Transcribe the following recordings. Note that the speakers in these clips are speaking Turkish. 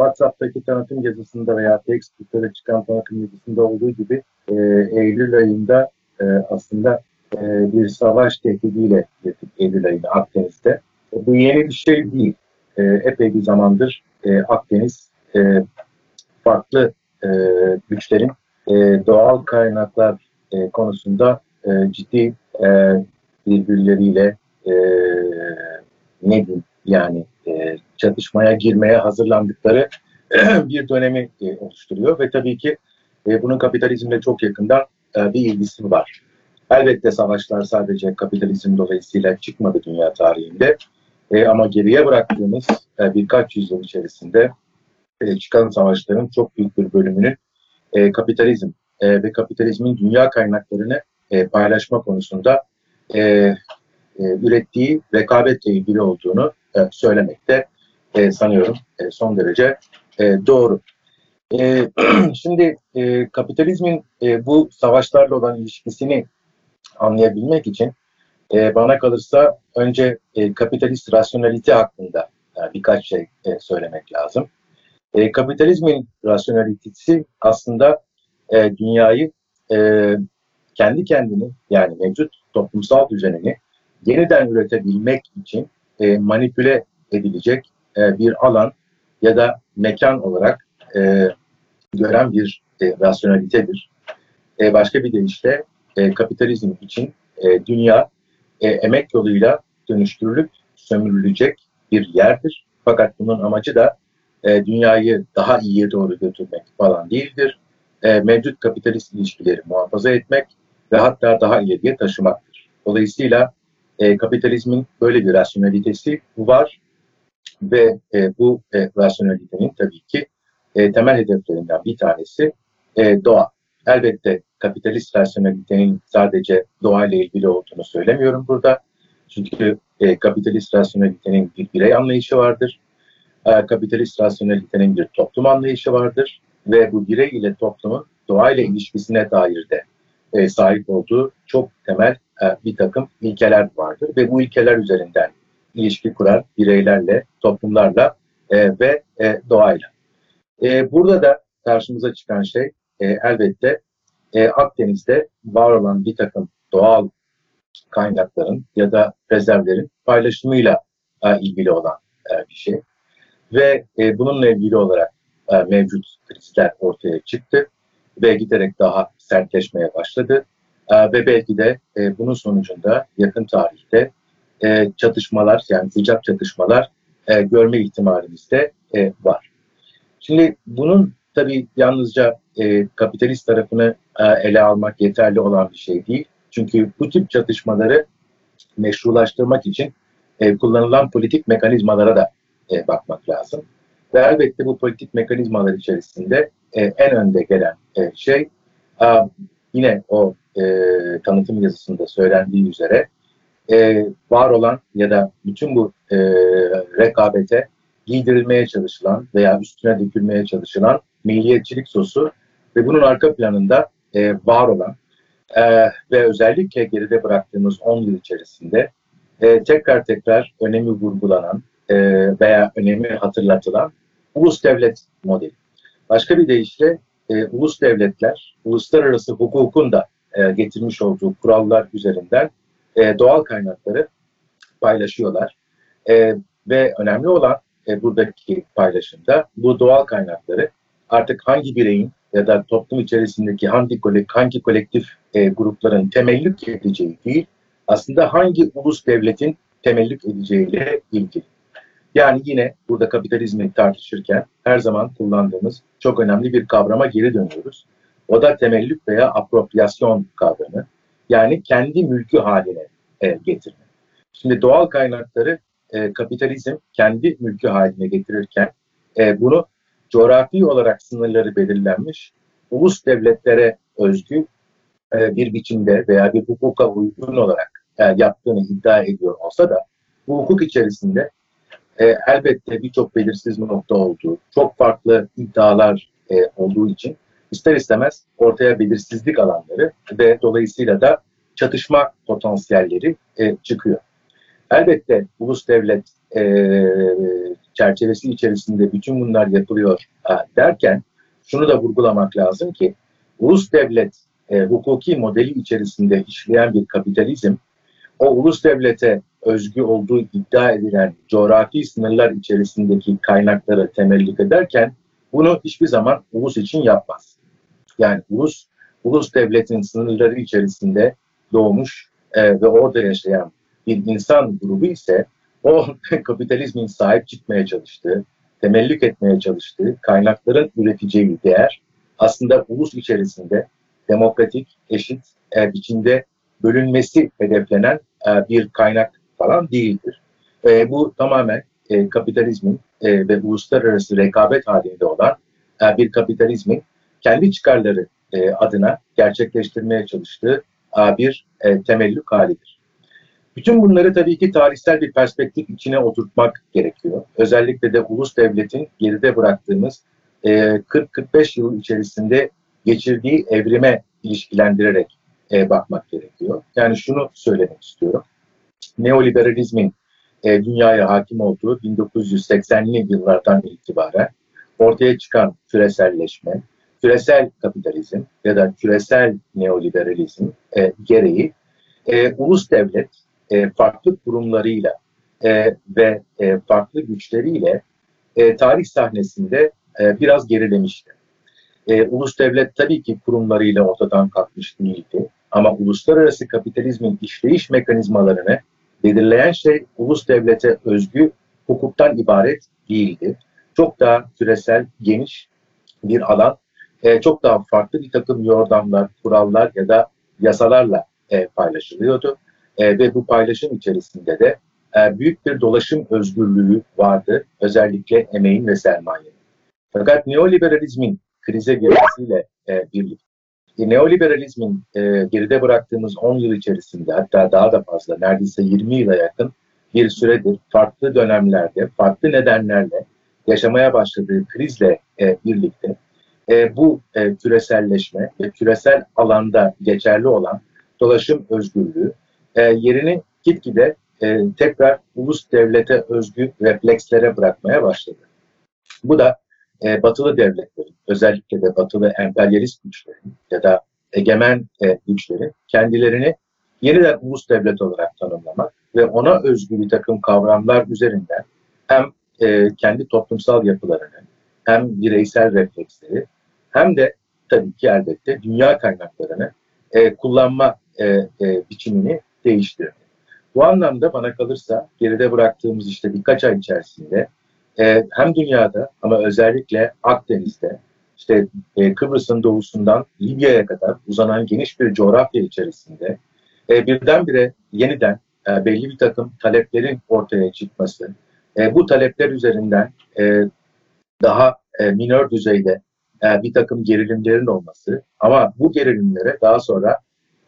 WhatsApp'taki tanıtım yazısında veya Facebook'ta çıkan tanıtım yazısında olduğu gibi e, Eylül ayında e, aslında e, bir savaş tehdidiyle girdik Eylül ayında Akdeniz'de. E, bu yeni bir şey değil. E, epey bir zamandır e, Akdeniz e, farklı e, güçlerin e, doğal kaynaklar e, konusunda e, ciddi e, birbirleriyle e, ne diyeyim yani e, çatışmaya girmeye hazırlandıkları bir dönemi e, oluşturuyor ve tabii ki e, bunun kapitalizmle çok yakından e, bir ilgisi var. Elbette savaşlar sadece kapitalizm dolayısıyla çıkmadı dünya tarihinde. E, ama geriye bıraktığımız e, birkaç yüzyıl içerisinde e, çıkan savaşların çok büyük bir bölümünün e, kapitalizm e, ve kapitalizmin dünya kaynaklarını e, paylaşma konusunda e, e, ürettiği rekabetle ilgili olduğunu e, söylemekte e, sanıyorum e, son derece doğru. Şimdi kapitalizmin bu savaşlarla olan ilişkisini anlayabilmek için bana kalırsa önce kapitalist rasyonalite hakkında birkaç şey söylemek lazım. Kapitalizmin rasyonalitesi aslında dünyayı kendi kendini yani mevcut toplumsal düzenini yeniden üretebilmek için e, manipüle edilecek e, bir alan ya da mekan olarak e, gören bir e, rasyonalitedir. E, başka bir deyişle e, kapitalizm için e, dünya e, emek yoluyla dönüştürülüp sömürülecek bir yerdir. Fakat bunun amacı da e, dünyayı daha iyiye doğru götürmek falan değildir. E, mevcut kapitalist ilişkileri muhafaza etmek ve hatta daha ileriye taşımaktır. Dolayısıyla e, kapitalizmin böyle bir rasyonalitesi var ve e, bu e, rasyonalitenin tabii ki e, temel hedeflerinden bir tanesi e, doğa. Elbette kapitalist rasyonalitenin sadece doğayla ilgili olduğunu söylemiyorum burada. Çünkü e, kapitalist rasyonalitenin bir birey anlayışı vardır. E, kapitalist rasyonalitenin bir toplum anlayışı vardır. Ve bu birey ile toplumun doğayla ilişkisine dair de e, sahip olduğu çok temel bir takım ilkeler vardır. Ve bu ilkeler üzerinden ilişki kurar bireylerle, toplumlarla e, ve e, doğayla. E, burada da karşımıza çıkan şey e, elbette e, Akdeniz'de var olan bir takım doğal kaynakların ya da rezervlerin paylaşımıyla e, ilgili olan e, bir şey. Ve e, bununla ilgili olarak e, mevcut krizler ortaya çıktı ve giderek daha sertleşmeye başladı. E, ve belki de e, bunun sonucunda yakın tarihte e, çatışmalar yani sıcak çatışmalar e, görme ihtimalimiz de e, var. Şimdi bunun tabii yalnızca e, kapitalist tarafını e, ele almak yeterli olan bir şey değil. Çünkü bu tip çatışmaları meşrulaştırmak için e, kullanılan politik mekanizmalara da e, bakmak lazım. Ve elbette bu politik mekanizmalar içerisinde e, en önde gelen e, şey e, yine o e, tanıtım yazısında söylendiği üzere e, var olan ya da bütün bu e, rekabete giydirilmeye çalışılan veya üstüne dökülmeye çalışılan milliyetçilik sosu ve bunun arka planında e, var olan e, ve özellikle geride bıraktığımız 10 yıl içerisinde e, tekrar tekrar önemi vurgulanan e, veya önemi hatırlatılan ulus devlet modeli. Başka bir deyişle e, ulus devletler, uluslararası hukukun da e, getirmiş olduğu kurallar üzerinden e, doğal kaynakları paylaşıyorlar. E, ve önemli olan e, buradaki paylaşımda bu doğal kaynakları artık hangi bireyin ya da toplum içerisindeki hangi, kolek, hangi kolektif e, grupların temellük edeceği değil, aslında hangi ulus devletin temellük edeceğiyle ilgili. Yani yine burada kapitalizmi tartışırken her zaman kullandığımız çok önemli bir kavrama geri dönüyoruz. O da temellük veya apropriyasyon kavramı. Yani kendi mülkü haline e, getirme. Şimdi doğal kaynakları e, kapitalizm kendi mülkü haline getirirken e, bunu coğrafi olarak sınırları belirlenmiş ulus devletlere özgü e, bir biçimde veya bir hukuka uygun olarak e, yaptığını iddia ediyor olsa da bu hukuk içerisinde e, elbette birçok belirsiz nokta olduğu, çok farklı iddialar e, olduğu için ister istemez ortaya belirsizlik alanları ve dolayısıyla da çatışma potansiyelleri e, çıkıyor. Elbette ulus devlet e, çerçevesi içerisinde bütün bunlar yapılıyor ha, derken şunu da vurgulamak lazım ki ulus devlet e, hukuki modeli içerisinde işleyen bir kapitalizm o ulus devlete özgü olduğu iddia edilen coğrafi sınırlar içerisindeki kaynakları temellik ederken bunu hiçbir zaman ulus için yapmaz. Yani ulus, ulus devletin sınırları içerisinde doğmuş e, ve orada yaşayan bir insan grubu ise o kapitalizmin sahip çıkmaya çalıştığı, temellük etmeye çalıştığı kaynakların üreteceği değer aslında ulus içerisinde demokratik, eşit e, biçimde bölünmesi hedeflenen e, bir kaynak falan değildir. E, bu tamamen e, kapitalizmin e, ve uluslararası rekabet halinde olan e, bir kapitalizmin kendi çıkarları e, adına gerçekleştirmeye çalıştığı bir e, temellük halidir. Bütün bunları tabii ki tarihsel bir perspektif içine oturtmak gerekiyor. Özellikle de ulus devletin geride bıraktığımız e, 40-45 yıl içerisinde geçirdiği evrime ilişkilendirerek e, bakmak gerekiyor. Yani şunu söylemek istiyorum. Neoliberalizmin e, dünyaya hakim olduğu 1980'li yıllardan itibaren ortaya çıkan küreselleşme, küresel kapitalizm ya da küresel neoliberalizm e, gereği e, ulus devlet e, farklı kurumlarıyla e, ve e, farklı güçleriyle e, tarih sahnesinde e, biraz gerilemişti. E, ulus devlet tabii ki kurumlarıyla ortadan kalkmış değildi. Ama uluslararası kapitalizmin işleyiş mekanizmalarını belirleyen şey ulus devlete özgü hukuktan ibaret değildi. Çok daha küresel, geniş bir alan, e, çok daha farklı bir takım yordamlar, kurallar ya da yasalarla e, paylaşılıyordu. E, ve bu paylaşım içerisinde de e, büyük bir dolaşım özgürlüğü vardı, özellikle emeğin ve sermayenin. Fakat neoliberalizmin krize girmesiyle e, birlikte neoliberalizmin e, geride bıraktığımız 10 yıl içerisinde hatta daha da fazla neredeyse 20 yıla yakın bir süredir farklı dönemlerde, farklı nedenlerle yaşamaya başladığı krizle e, birlikte e, bu e, küreselleşme ve küresel alanda geçerli olan dolaşım özgürlüğü e, yerini gitgide e, tekrar ulus devlete özgü reflekslere bırakmaya başladı. Bu da e, batılı devletlerin, özellikle de batılı emperyalist güçlerin ya da egemen e, güçlerin kendilerini yeniden ulus devlet olarak tanımlamak ve ona özgü bir takım kavramlar üzerinden hem e, kendi toplumsal yapılarını hem bireysel refleksleri hem de tabii ki elbette dünya kaynaklarını e, kullanma e, e, biçimini değiştirdi. Bu anlamda bana kalırsa geride bıraktığımız işte birkaç ay içerisinde e, hem dünyada ama özellikle Akdeniz'de işte e, Kıbrıs'ın doğusundan Libya'ya kadar uzanan geniş bir coğrafya içerisinde e, birdenbire yeniden e, belli bir takım taleplerin ortaya çıkması, e, bu talepler üzerinden e, daha e, minör düzeyde e, bir takım gerilimlerin olması ama bu gerilimlere daha sonra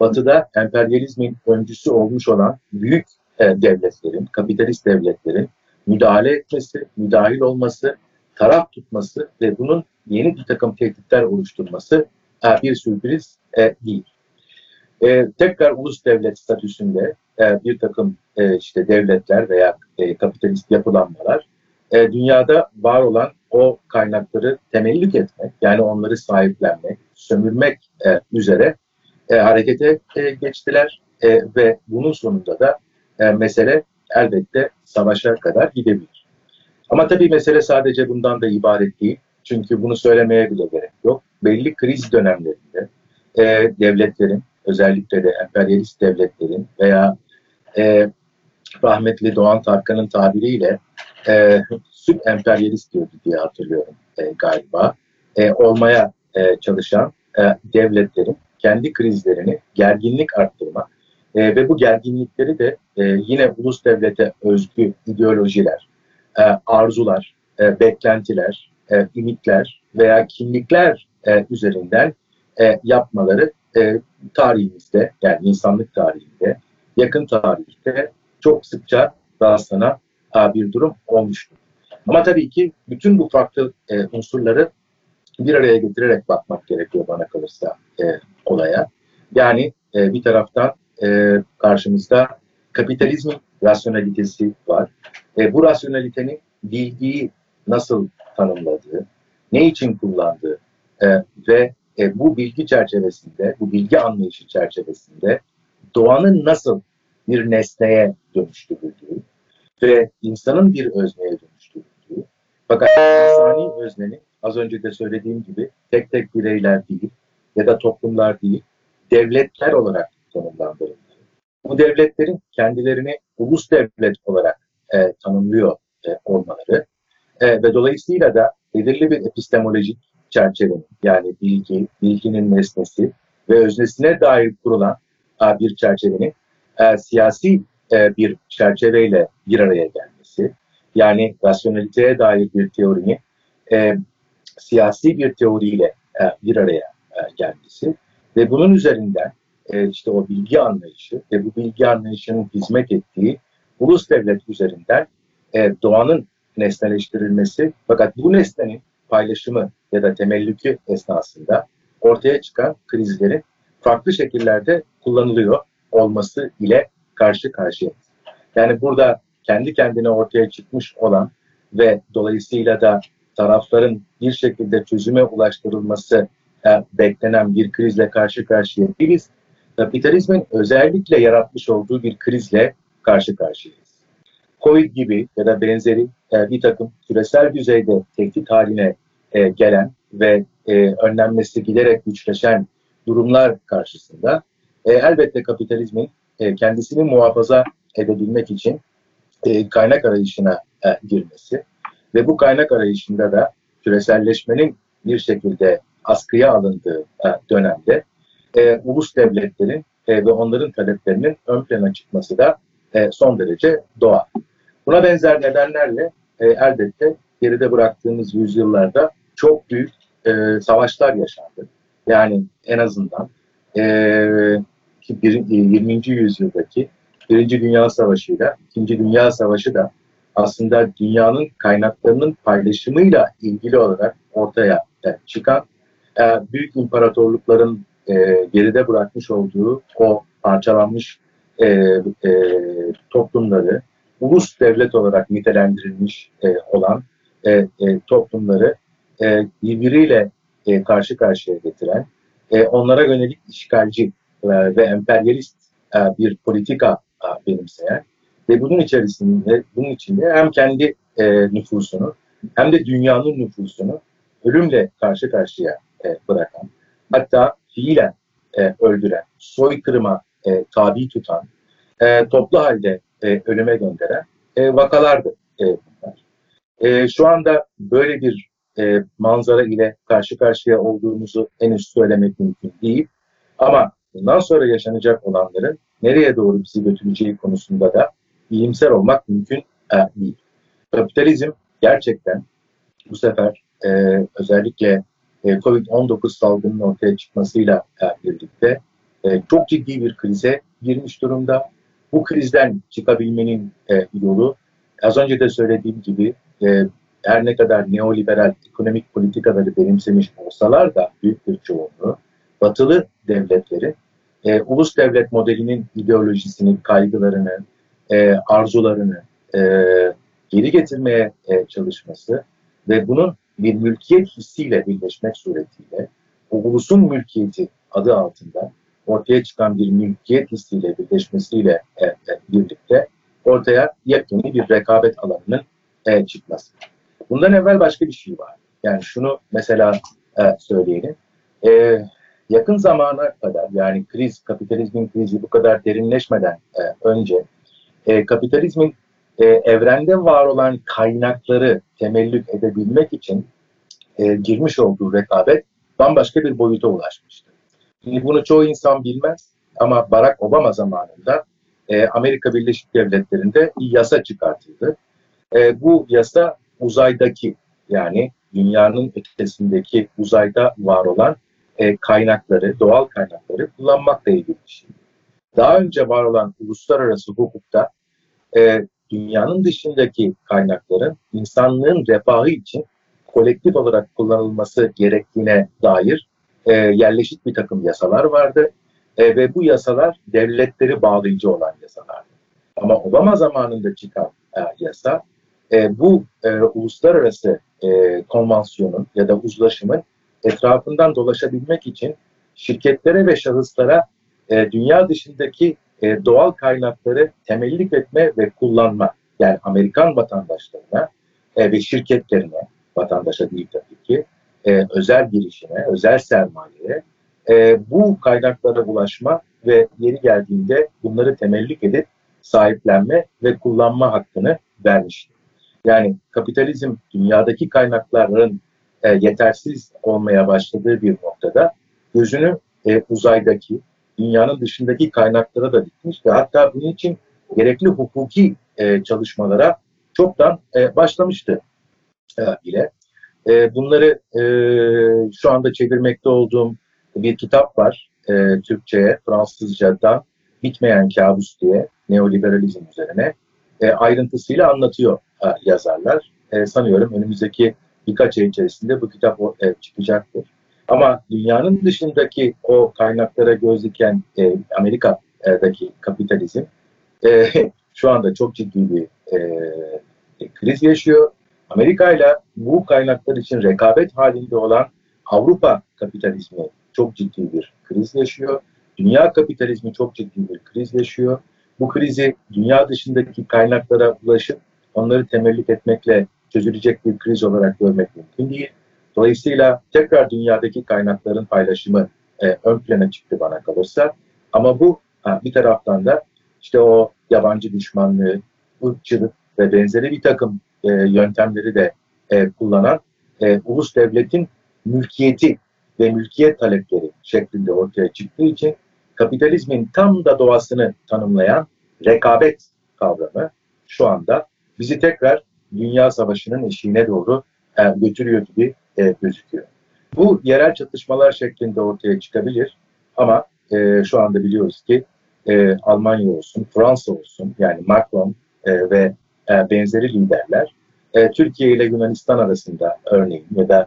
Batı'da emperyalizmin öncüsü olmuş olan büyük e, devletlerin, kapitalist devletlerin müdahale etmesi, müdahil olması, taraf tutması ve bunun yeni bir takım tehditler oluşturması e, bir sürpriz e, değil. E, tekrar ulus devlet statüsünde e, bir takım e, işte devletler veya e, kapitalist yapılanmalar e, dünyada var olan o kaynakları temellük etmek, yani onları sahiplenmek, sömürmek e, üzere e, harekete e, geçtiler e, ve bunun sonunda da e, mesele elbette savaşa kadar gidebilir. Ama tabii mesele sadece bundan da ibaret değil. Çünkü bunu söylemeye bile gerek yok. Belli kriz dönemlerinde e, devletlerin, özellikle de emperyalist devletlerin veya e, rahmetli Doğan Tarkan'ın tabiriyle e, süt emperyalist diyordu diye hatırlıyorum e, galiba. E, olmaya e, çalışan e, devletlerin kendi krizlerini gerginlik arttırma e, ve bu gerginlikleri de e, yine ulus devlete özgü ideolojiler, e, arzular, e, beklentiler, e, ümitler veya kimlikler e, üzerinden e, yapmaları e, tarihimizde yani insanlık tarihinde yakın tarihte çok sıkça rastlanan e, bir durum olmuştur. Ama tabii ki bütün bu farklı e, unsurları bir araya getirerek bakmak gerekiyor bana kalırsa e, olaya. Yani e, bir taraftan e, karşımızda kapitalizmin rasyonalitesi var. E, bu rasyonalitenin bilgiyi nasıl tanımladığı, ne için kullandığı e, ve e, bu bilgi çerçevesinde, bu bilgi anlayışı çerçevesinde doğanın nasıl bir nesneye dönüştürüldüğü ve insanın bir özneye dönüştürüldüğü fakat insani öznenin az önce de söylediğim gibi tek tek bireyler değil ya da toplumlar değil, devletler olarak tanımlandırıldı. Bu devletlerin kendilerini ulus devlet olarak e, tanımlıyor e, olmaları e, ve dolayısıyla da belirli bir epistemolojik çerçevenin yani bilgi, bilginin nesnesi ve öznesine dair kurulan bir çerçevenin e, siyasi e, bir çerçeveyle bir araya gelmesi, yani rasyonaliteye dair bir teorinin e, siyasi bir teoriyle e, bir araya e, gelmesi ve bunun üzerinden e, işte o bilgi anlayışı ve bu bilgi anlayışının hizmet ettiği ulus devlet üzerinden e, doğanın nesneleştirilmesi fakat bu nesnenin paylaşımı ya da temellükü esnasında ortaya çıkan krizlerin farklı şekillerde kullanılıyor olması ile karşı karşıyayız. Yani burada kendi kendine ortaya çıkmış olan ve dolayısıyla da tarafların bir şekilde çözüme ulaştırılması e, beklenen bir krizle karşı karşıya değiliz. Kapitalizmin özellikle yaratmış olduğu bir krizle karşı karşıyayız. Covid gibi ya da benzeri e, bir takım küresel düzeyde tehdit haline e, gelen ve e, önlenmesi giderek güçleşen durumlar karşısında e, elbette kapitalizmin e, kendisini muhafaza edebilmek için e, kaynak arayışına e, girmesi ve bu kaynak arayışında da küreselleşmenin bir şekilde askıya alındığı e, dönemde e, ulus devletlerin e, ve onların taleplerinin ön plana çıkması da e, son derece doğal. Buna benzer nedenlerle e, elbette geride bıraktığımız yüzyıllarda çok büyük e, savaşlar yaşandı. Yani en azından e, bir, 20. yüzyıldaki Birinci Dünya Savaşı ile İkinci Dünya Savaşı da aslında dünyanın kaynaklarının paylaşımıyla ilgili olarak ortaya e, çıkan e, büyük imparatorlukların e, geride bırakmış olduğu o parçalanmış e, e, toplumları ulus devlet olarak nitelendirilmiş e, olan e, e, toplumları e, birbiriyle e, karşı karşıya getiren, e, onlara yönelik işgalci e, ve emperyalist e, bir politika e, benimseyen ve bunun içerisinde bunun içinde hem kendi nüfusunu hem de dünyanın nüfusunu ölümle karşı karşıya bırakan, hatta fiilen öldüren, soykırıma e, tabi tutan, toplu halde ölüme gönderen e, vakalardı bunlar. Şu anda böyle bir manzara ile karşı karşıya olduğumuzu henüz söylemek mümkün değil. Ama bundan sonra yaşanacak olanların nereye doğru bizi götüreceği konusunda da iyimser olmak mümkün e, değil. Kapitalizm gerçekten bu sefer e, özellikle e, COVID-19 salgının ortaya çıkmasıyla e, birlikte e, çok ciddi bir krize girmiş durumda. Bu krizden çıkabilmenin e, yolu az önce de söylediğim gibi e, her ne kadar neoliberal ekonomik politikaları benimsemiş olsalar da büyük bir çoğunluğu batılı devletleri e, ulus devlet modelinin ideolojisini, kaygılarını, e, arzularını e, geri getirmeye e, çalışması ve bunun bir mülkiyet hissiyle birleşmek suretiyle o ulusun mülkiyeti adı altında ortaya çıkan bir mülkiyet hissiyle birleşmesiyle e, e, birlikte ortaya yepyeni bir rekabet alanının e, çıkması. Bundan evvel başka bir şey var. Yani şunu mesela e, söyleyelim. E, yakın zamana kadar yani kriz, kapitalizmin krizi bu kadar derinleşmeden e, önce e, kapitalizmin e, evrende var olan kaynakları temellük edebilmek için e, girmiş olduğu rekabet bambaşka bir boyuta ulaşmıştı. Şimdi bunu çoğu insan bilmez ama Barack Obama zamanında e, Amerika Birleşik Devletleri'nde bir yasa çıkartıldı. E, bu yasa uzaydaki yani dünyanın ötesindeki uzayda var olan e, kaynakları, doğal kaynakları kullanmakla ilgili bir şey. Daha önce var olan uluslararası hukukta e, dünyanın dışındaki kaynakların insanlığın refahı için kolektif olarak kullanılması gerektiğine dair e, yerleşik bir takım yasalar vardı. E, ve bu yasalar devletleri bağlayıcı olan yasalardı. Ama Obama zamanında çıkan e, yasa e, bu e, uluslararası e, konvansiyonun ya da uzlaşımın etrafından dolaşabilmek için şirketlere ve şahıslara e, dünya dışındaki e, doğal kaynakları temellik etme ve kullanma yani Amerikan vatandaşlarına e, ve şirketlerine vatandaşa değil tabii ki e, özel girişime, özel sermayeye e, bu kaynaklara ulaşma ve yeri geldiğinde bunları temellik edip sahiplenme ve kullanma hakkını vermiştir. Yani kapitalizm dünyadaki kaynakların e, yetersiz olmaya başladığı bir noktada gözünü e, uzaydaki, dünyanın dışındaki kaynaklara da dikmiş ve hatta bunun için gerekli hukuki e, çalışmalara çoktan e, başlamıştı e, bile. E, bunları e, şu anda çevirmekte olduğum bir kitap var e, Türkçe'ye, Fransızca'dan Bitmeyen Kabus diye neoliberalizm üzerine e, ayrıntısıyla anlatıyor e, yazarlar. E, sanıyorum önümüzdeki birkaç ay içerisinde bu kitap e, çıkacaktır. Ama dünyanın dışındaki o kaynaklara göz diken e, Amerika'daki kapitalizm e, şu anda çok ciddi bir e, kriz yaşıyor. Amerika ile bu kaynaklar için rekabet halinde olan Avrupa kapitalizmi çok ciddi bir kriz yaşıyor. Dünya kapitalizmi çok ciddi bir kriz yaşıyor. Bu krizi dünya dışındaki kaynaklara ulaşıp onları temellik etmekle çözülecek bir kriz olarak görmek mümkün değil. Dolayısıyla tekrar dünyadaki kaynakların paylaşımı e, ön plana çıktı bana kalırsa. Ama bu ha, bir taraftan da işte o yabancı düşmanlığı, ırkçılık ve benzeri bir takım e, yöntemleri de e, kullanan e, ulus devletin mülkiyeti ve mülkiyet talepleri şeklinde ortaya çıktığı için kapitalizmin tam da doğasını tanımlayan rekabet kavramı şu anda bizi tekrar dünya savaşının eşiğine doğru e, götürüyor gibi e, gözüküyor. Bu yerel çatışmalar şeklinde ortaya çıkabilir ama e, şu anda biliyoruz ki e, Almanya olsun, Fransa olsun yani Macron e, ve e, benzeri liderler e, Türkiye ile Yunanistan arasında örneğin ya da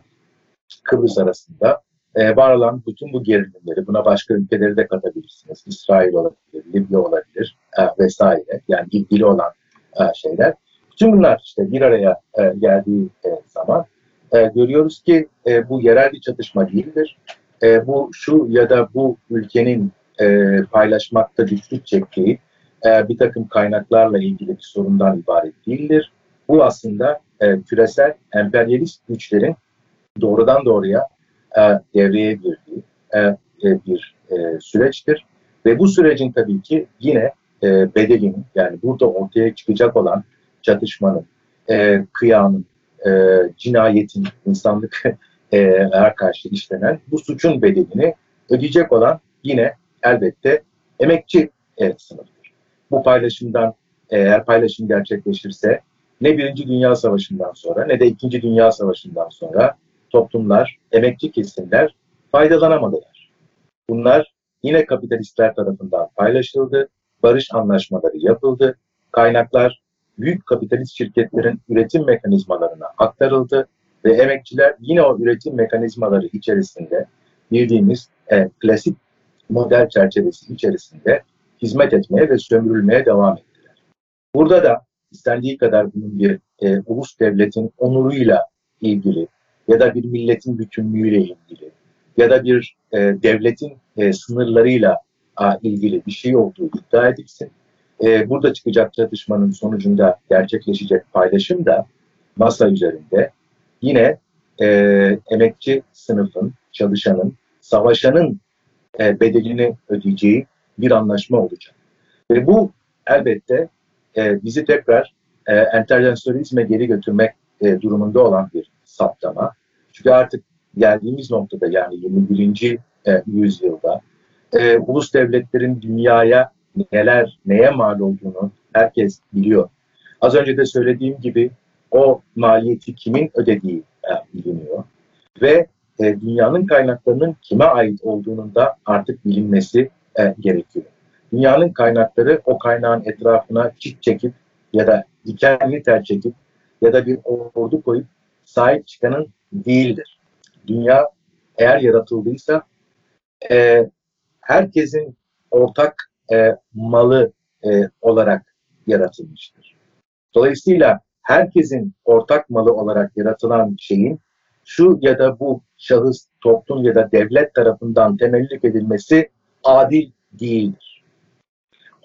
Kıbrıs arasında e, var olan bütün bu gerilimleri, buna başka ülkeleri de katabilirsiniz. İsrail olabilir, Libya olabilir e, vesaire. Yani ilgili olan e, şeyler. Bütün bunlar işte bir araya e, geldiği e, zaman e, görüyoruz ki e, bu yerel bir çatışma değildir. E, bu şu ya da bu ülkenin e, paylaşmakta güçlük çektiği e, bir takım kaynaklarla ilgili bir sorundan ibaret değildir. Bu aslında e, küresel emperyalist güçlerin doğrudan doğruya e, devreye girdiği e, e, bir e, süreçtir. Ve bu sürecin tabii ki yine e, bedelinin yani burada ortaya çıkacak olan çatışmanın, e, kıyanın, e, cinayetin, insanlık e, karşı işlenen bu suçun bedelini ödeyecek olan yine elbette emekçi e, sınıftır. Bu paylaşımdan eğer paylaşım gerçekleşirse ne Birinci Dünya Savaşı'ndan sonra ne de İkinci Dünya Savaşı'ndan sonra toplumlar, emekçi kesimler faydalanamadılar. Bunlar yine kapitalistler tarafından paylaşıldı, barış anlaşmaları yapıldı, kaynaklar büyük kapitalist şirketlerin üretim mekanizmalarına aktarıldı ve emekçiler yine o üretim mekanizmaları içerisinde bildiğimiz e, klasik model çerçevesi içerisinde hizmet etmeye ve sömürülmeye devam ettiler. Burada da istendiği kadar bunun bir e, ulus devletin onuruyla ilgili ya da bir milletin bütünlüğüyle ilgili ya da bir e, devletin e, sınırlarıyla a, ilgili bir şey olduğu iddia edilsin. E, burada çıkacak çatışmanın sonucunda gerçekleşecek paylaşım da masa üzerinde yine e, emekçi sınıfın, çalışanın, savaşanın e, bedelini ödeyeceği bir anlaşma olacak. Ve bu elbette e, bizi tekrar e, enternasyonalizme geri götürmek e, durumunda olan bir saptama. Çünkü artık geldiğimiz noktada yani 21. E, yüzyılda e, ulus devletlerin dünyaya neler, neye mal olduğunu herkes biliyor. Az önce de söylediğim gibi o maliyeti kimin ödediği e, biliniyor. Ve e, dünyanın kaynaklarının kime ait olduğunun da artık bilinmesi e, gerekiyor. Dünyanın kaynakları o kaynağın etrafına çit çekip ya da dikenli tel çekip ya da bir ordu koyup sahip çıkanın değildir. Dünya eğer yaratıldıysa e, herkesin ortak e, malı e, olarak yaratılmıştır. Dolayısıyla herkesin ortak malı olarak yaratılan şeyin şu ya da bu şahıs, toplum ya da devlet tarafından temellik edilmesi adil değildir.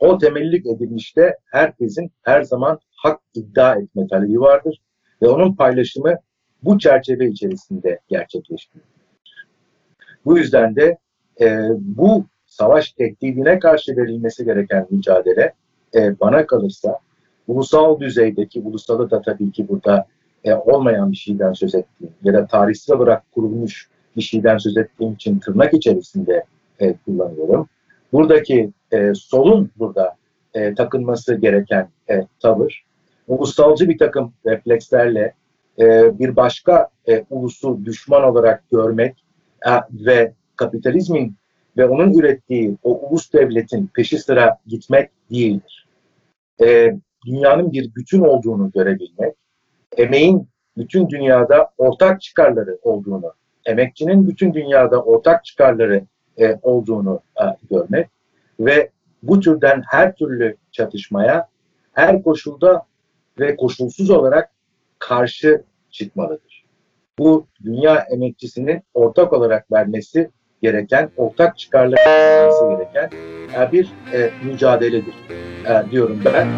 O temellik edilmişte herkesin her zaman hak iddia etme talebi vardır ve onun paylaşımı bu çerçeve içerisinde gerçekleştirilir. Bu yüzden de e, bu savaş tehdidine karşı verilmesi gereken mücadele e, bana kalırsa ulusal düzeydeki, ulusalı da tabii ki burada e, olmayan bir şeyden söz ettiğim ya da tarihsel olarak kurulmuş bir şeyden söz ettiğim için tırnak içerisinde e, kullanıyorum. Buradaki e, solun burada e, takılması gereken e, tavır, ulusalcı bir takım reflekslerle e, bir başka e, ulusu düşman olarak görmek e, ve kapitalizmin ve onun ürettiği o ulus devletin peşi sıra gitmek değildir. E, dünyanın bir bütün olduğunu görebilmek, emeğin bütün dünyada ortak çıkarları olduğunu, emekçinin bütün dünyada ortak çıkarları e, olduğunu e, görmek ve bu türden her türlü çatışmaya her koşulda ve koşulsuz olarak karşı çıkmalıdır. Bu dünya emekçisinin ortak olarak vermesi gereken, ortak çıkarları vermesi gereken e, bir e, mücadeledir e, diyorum ben.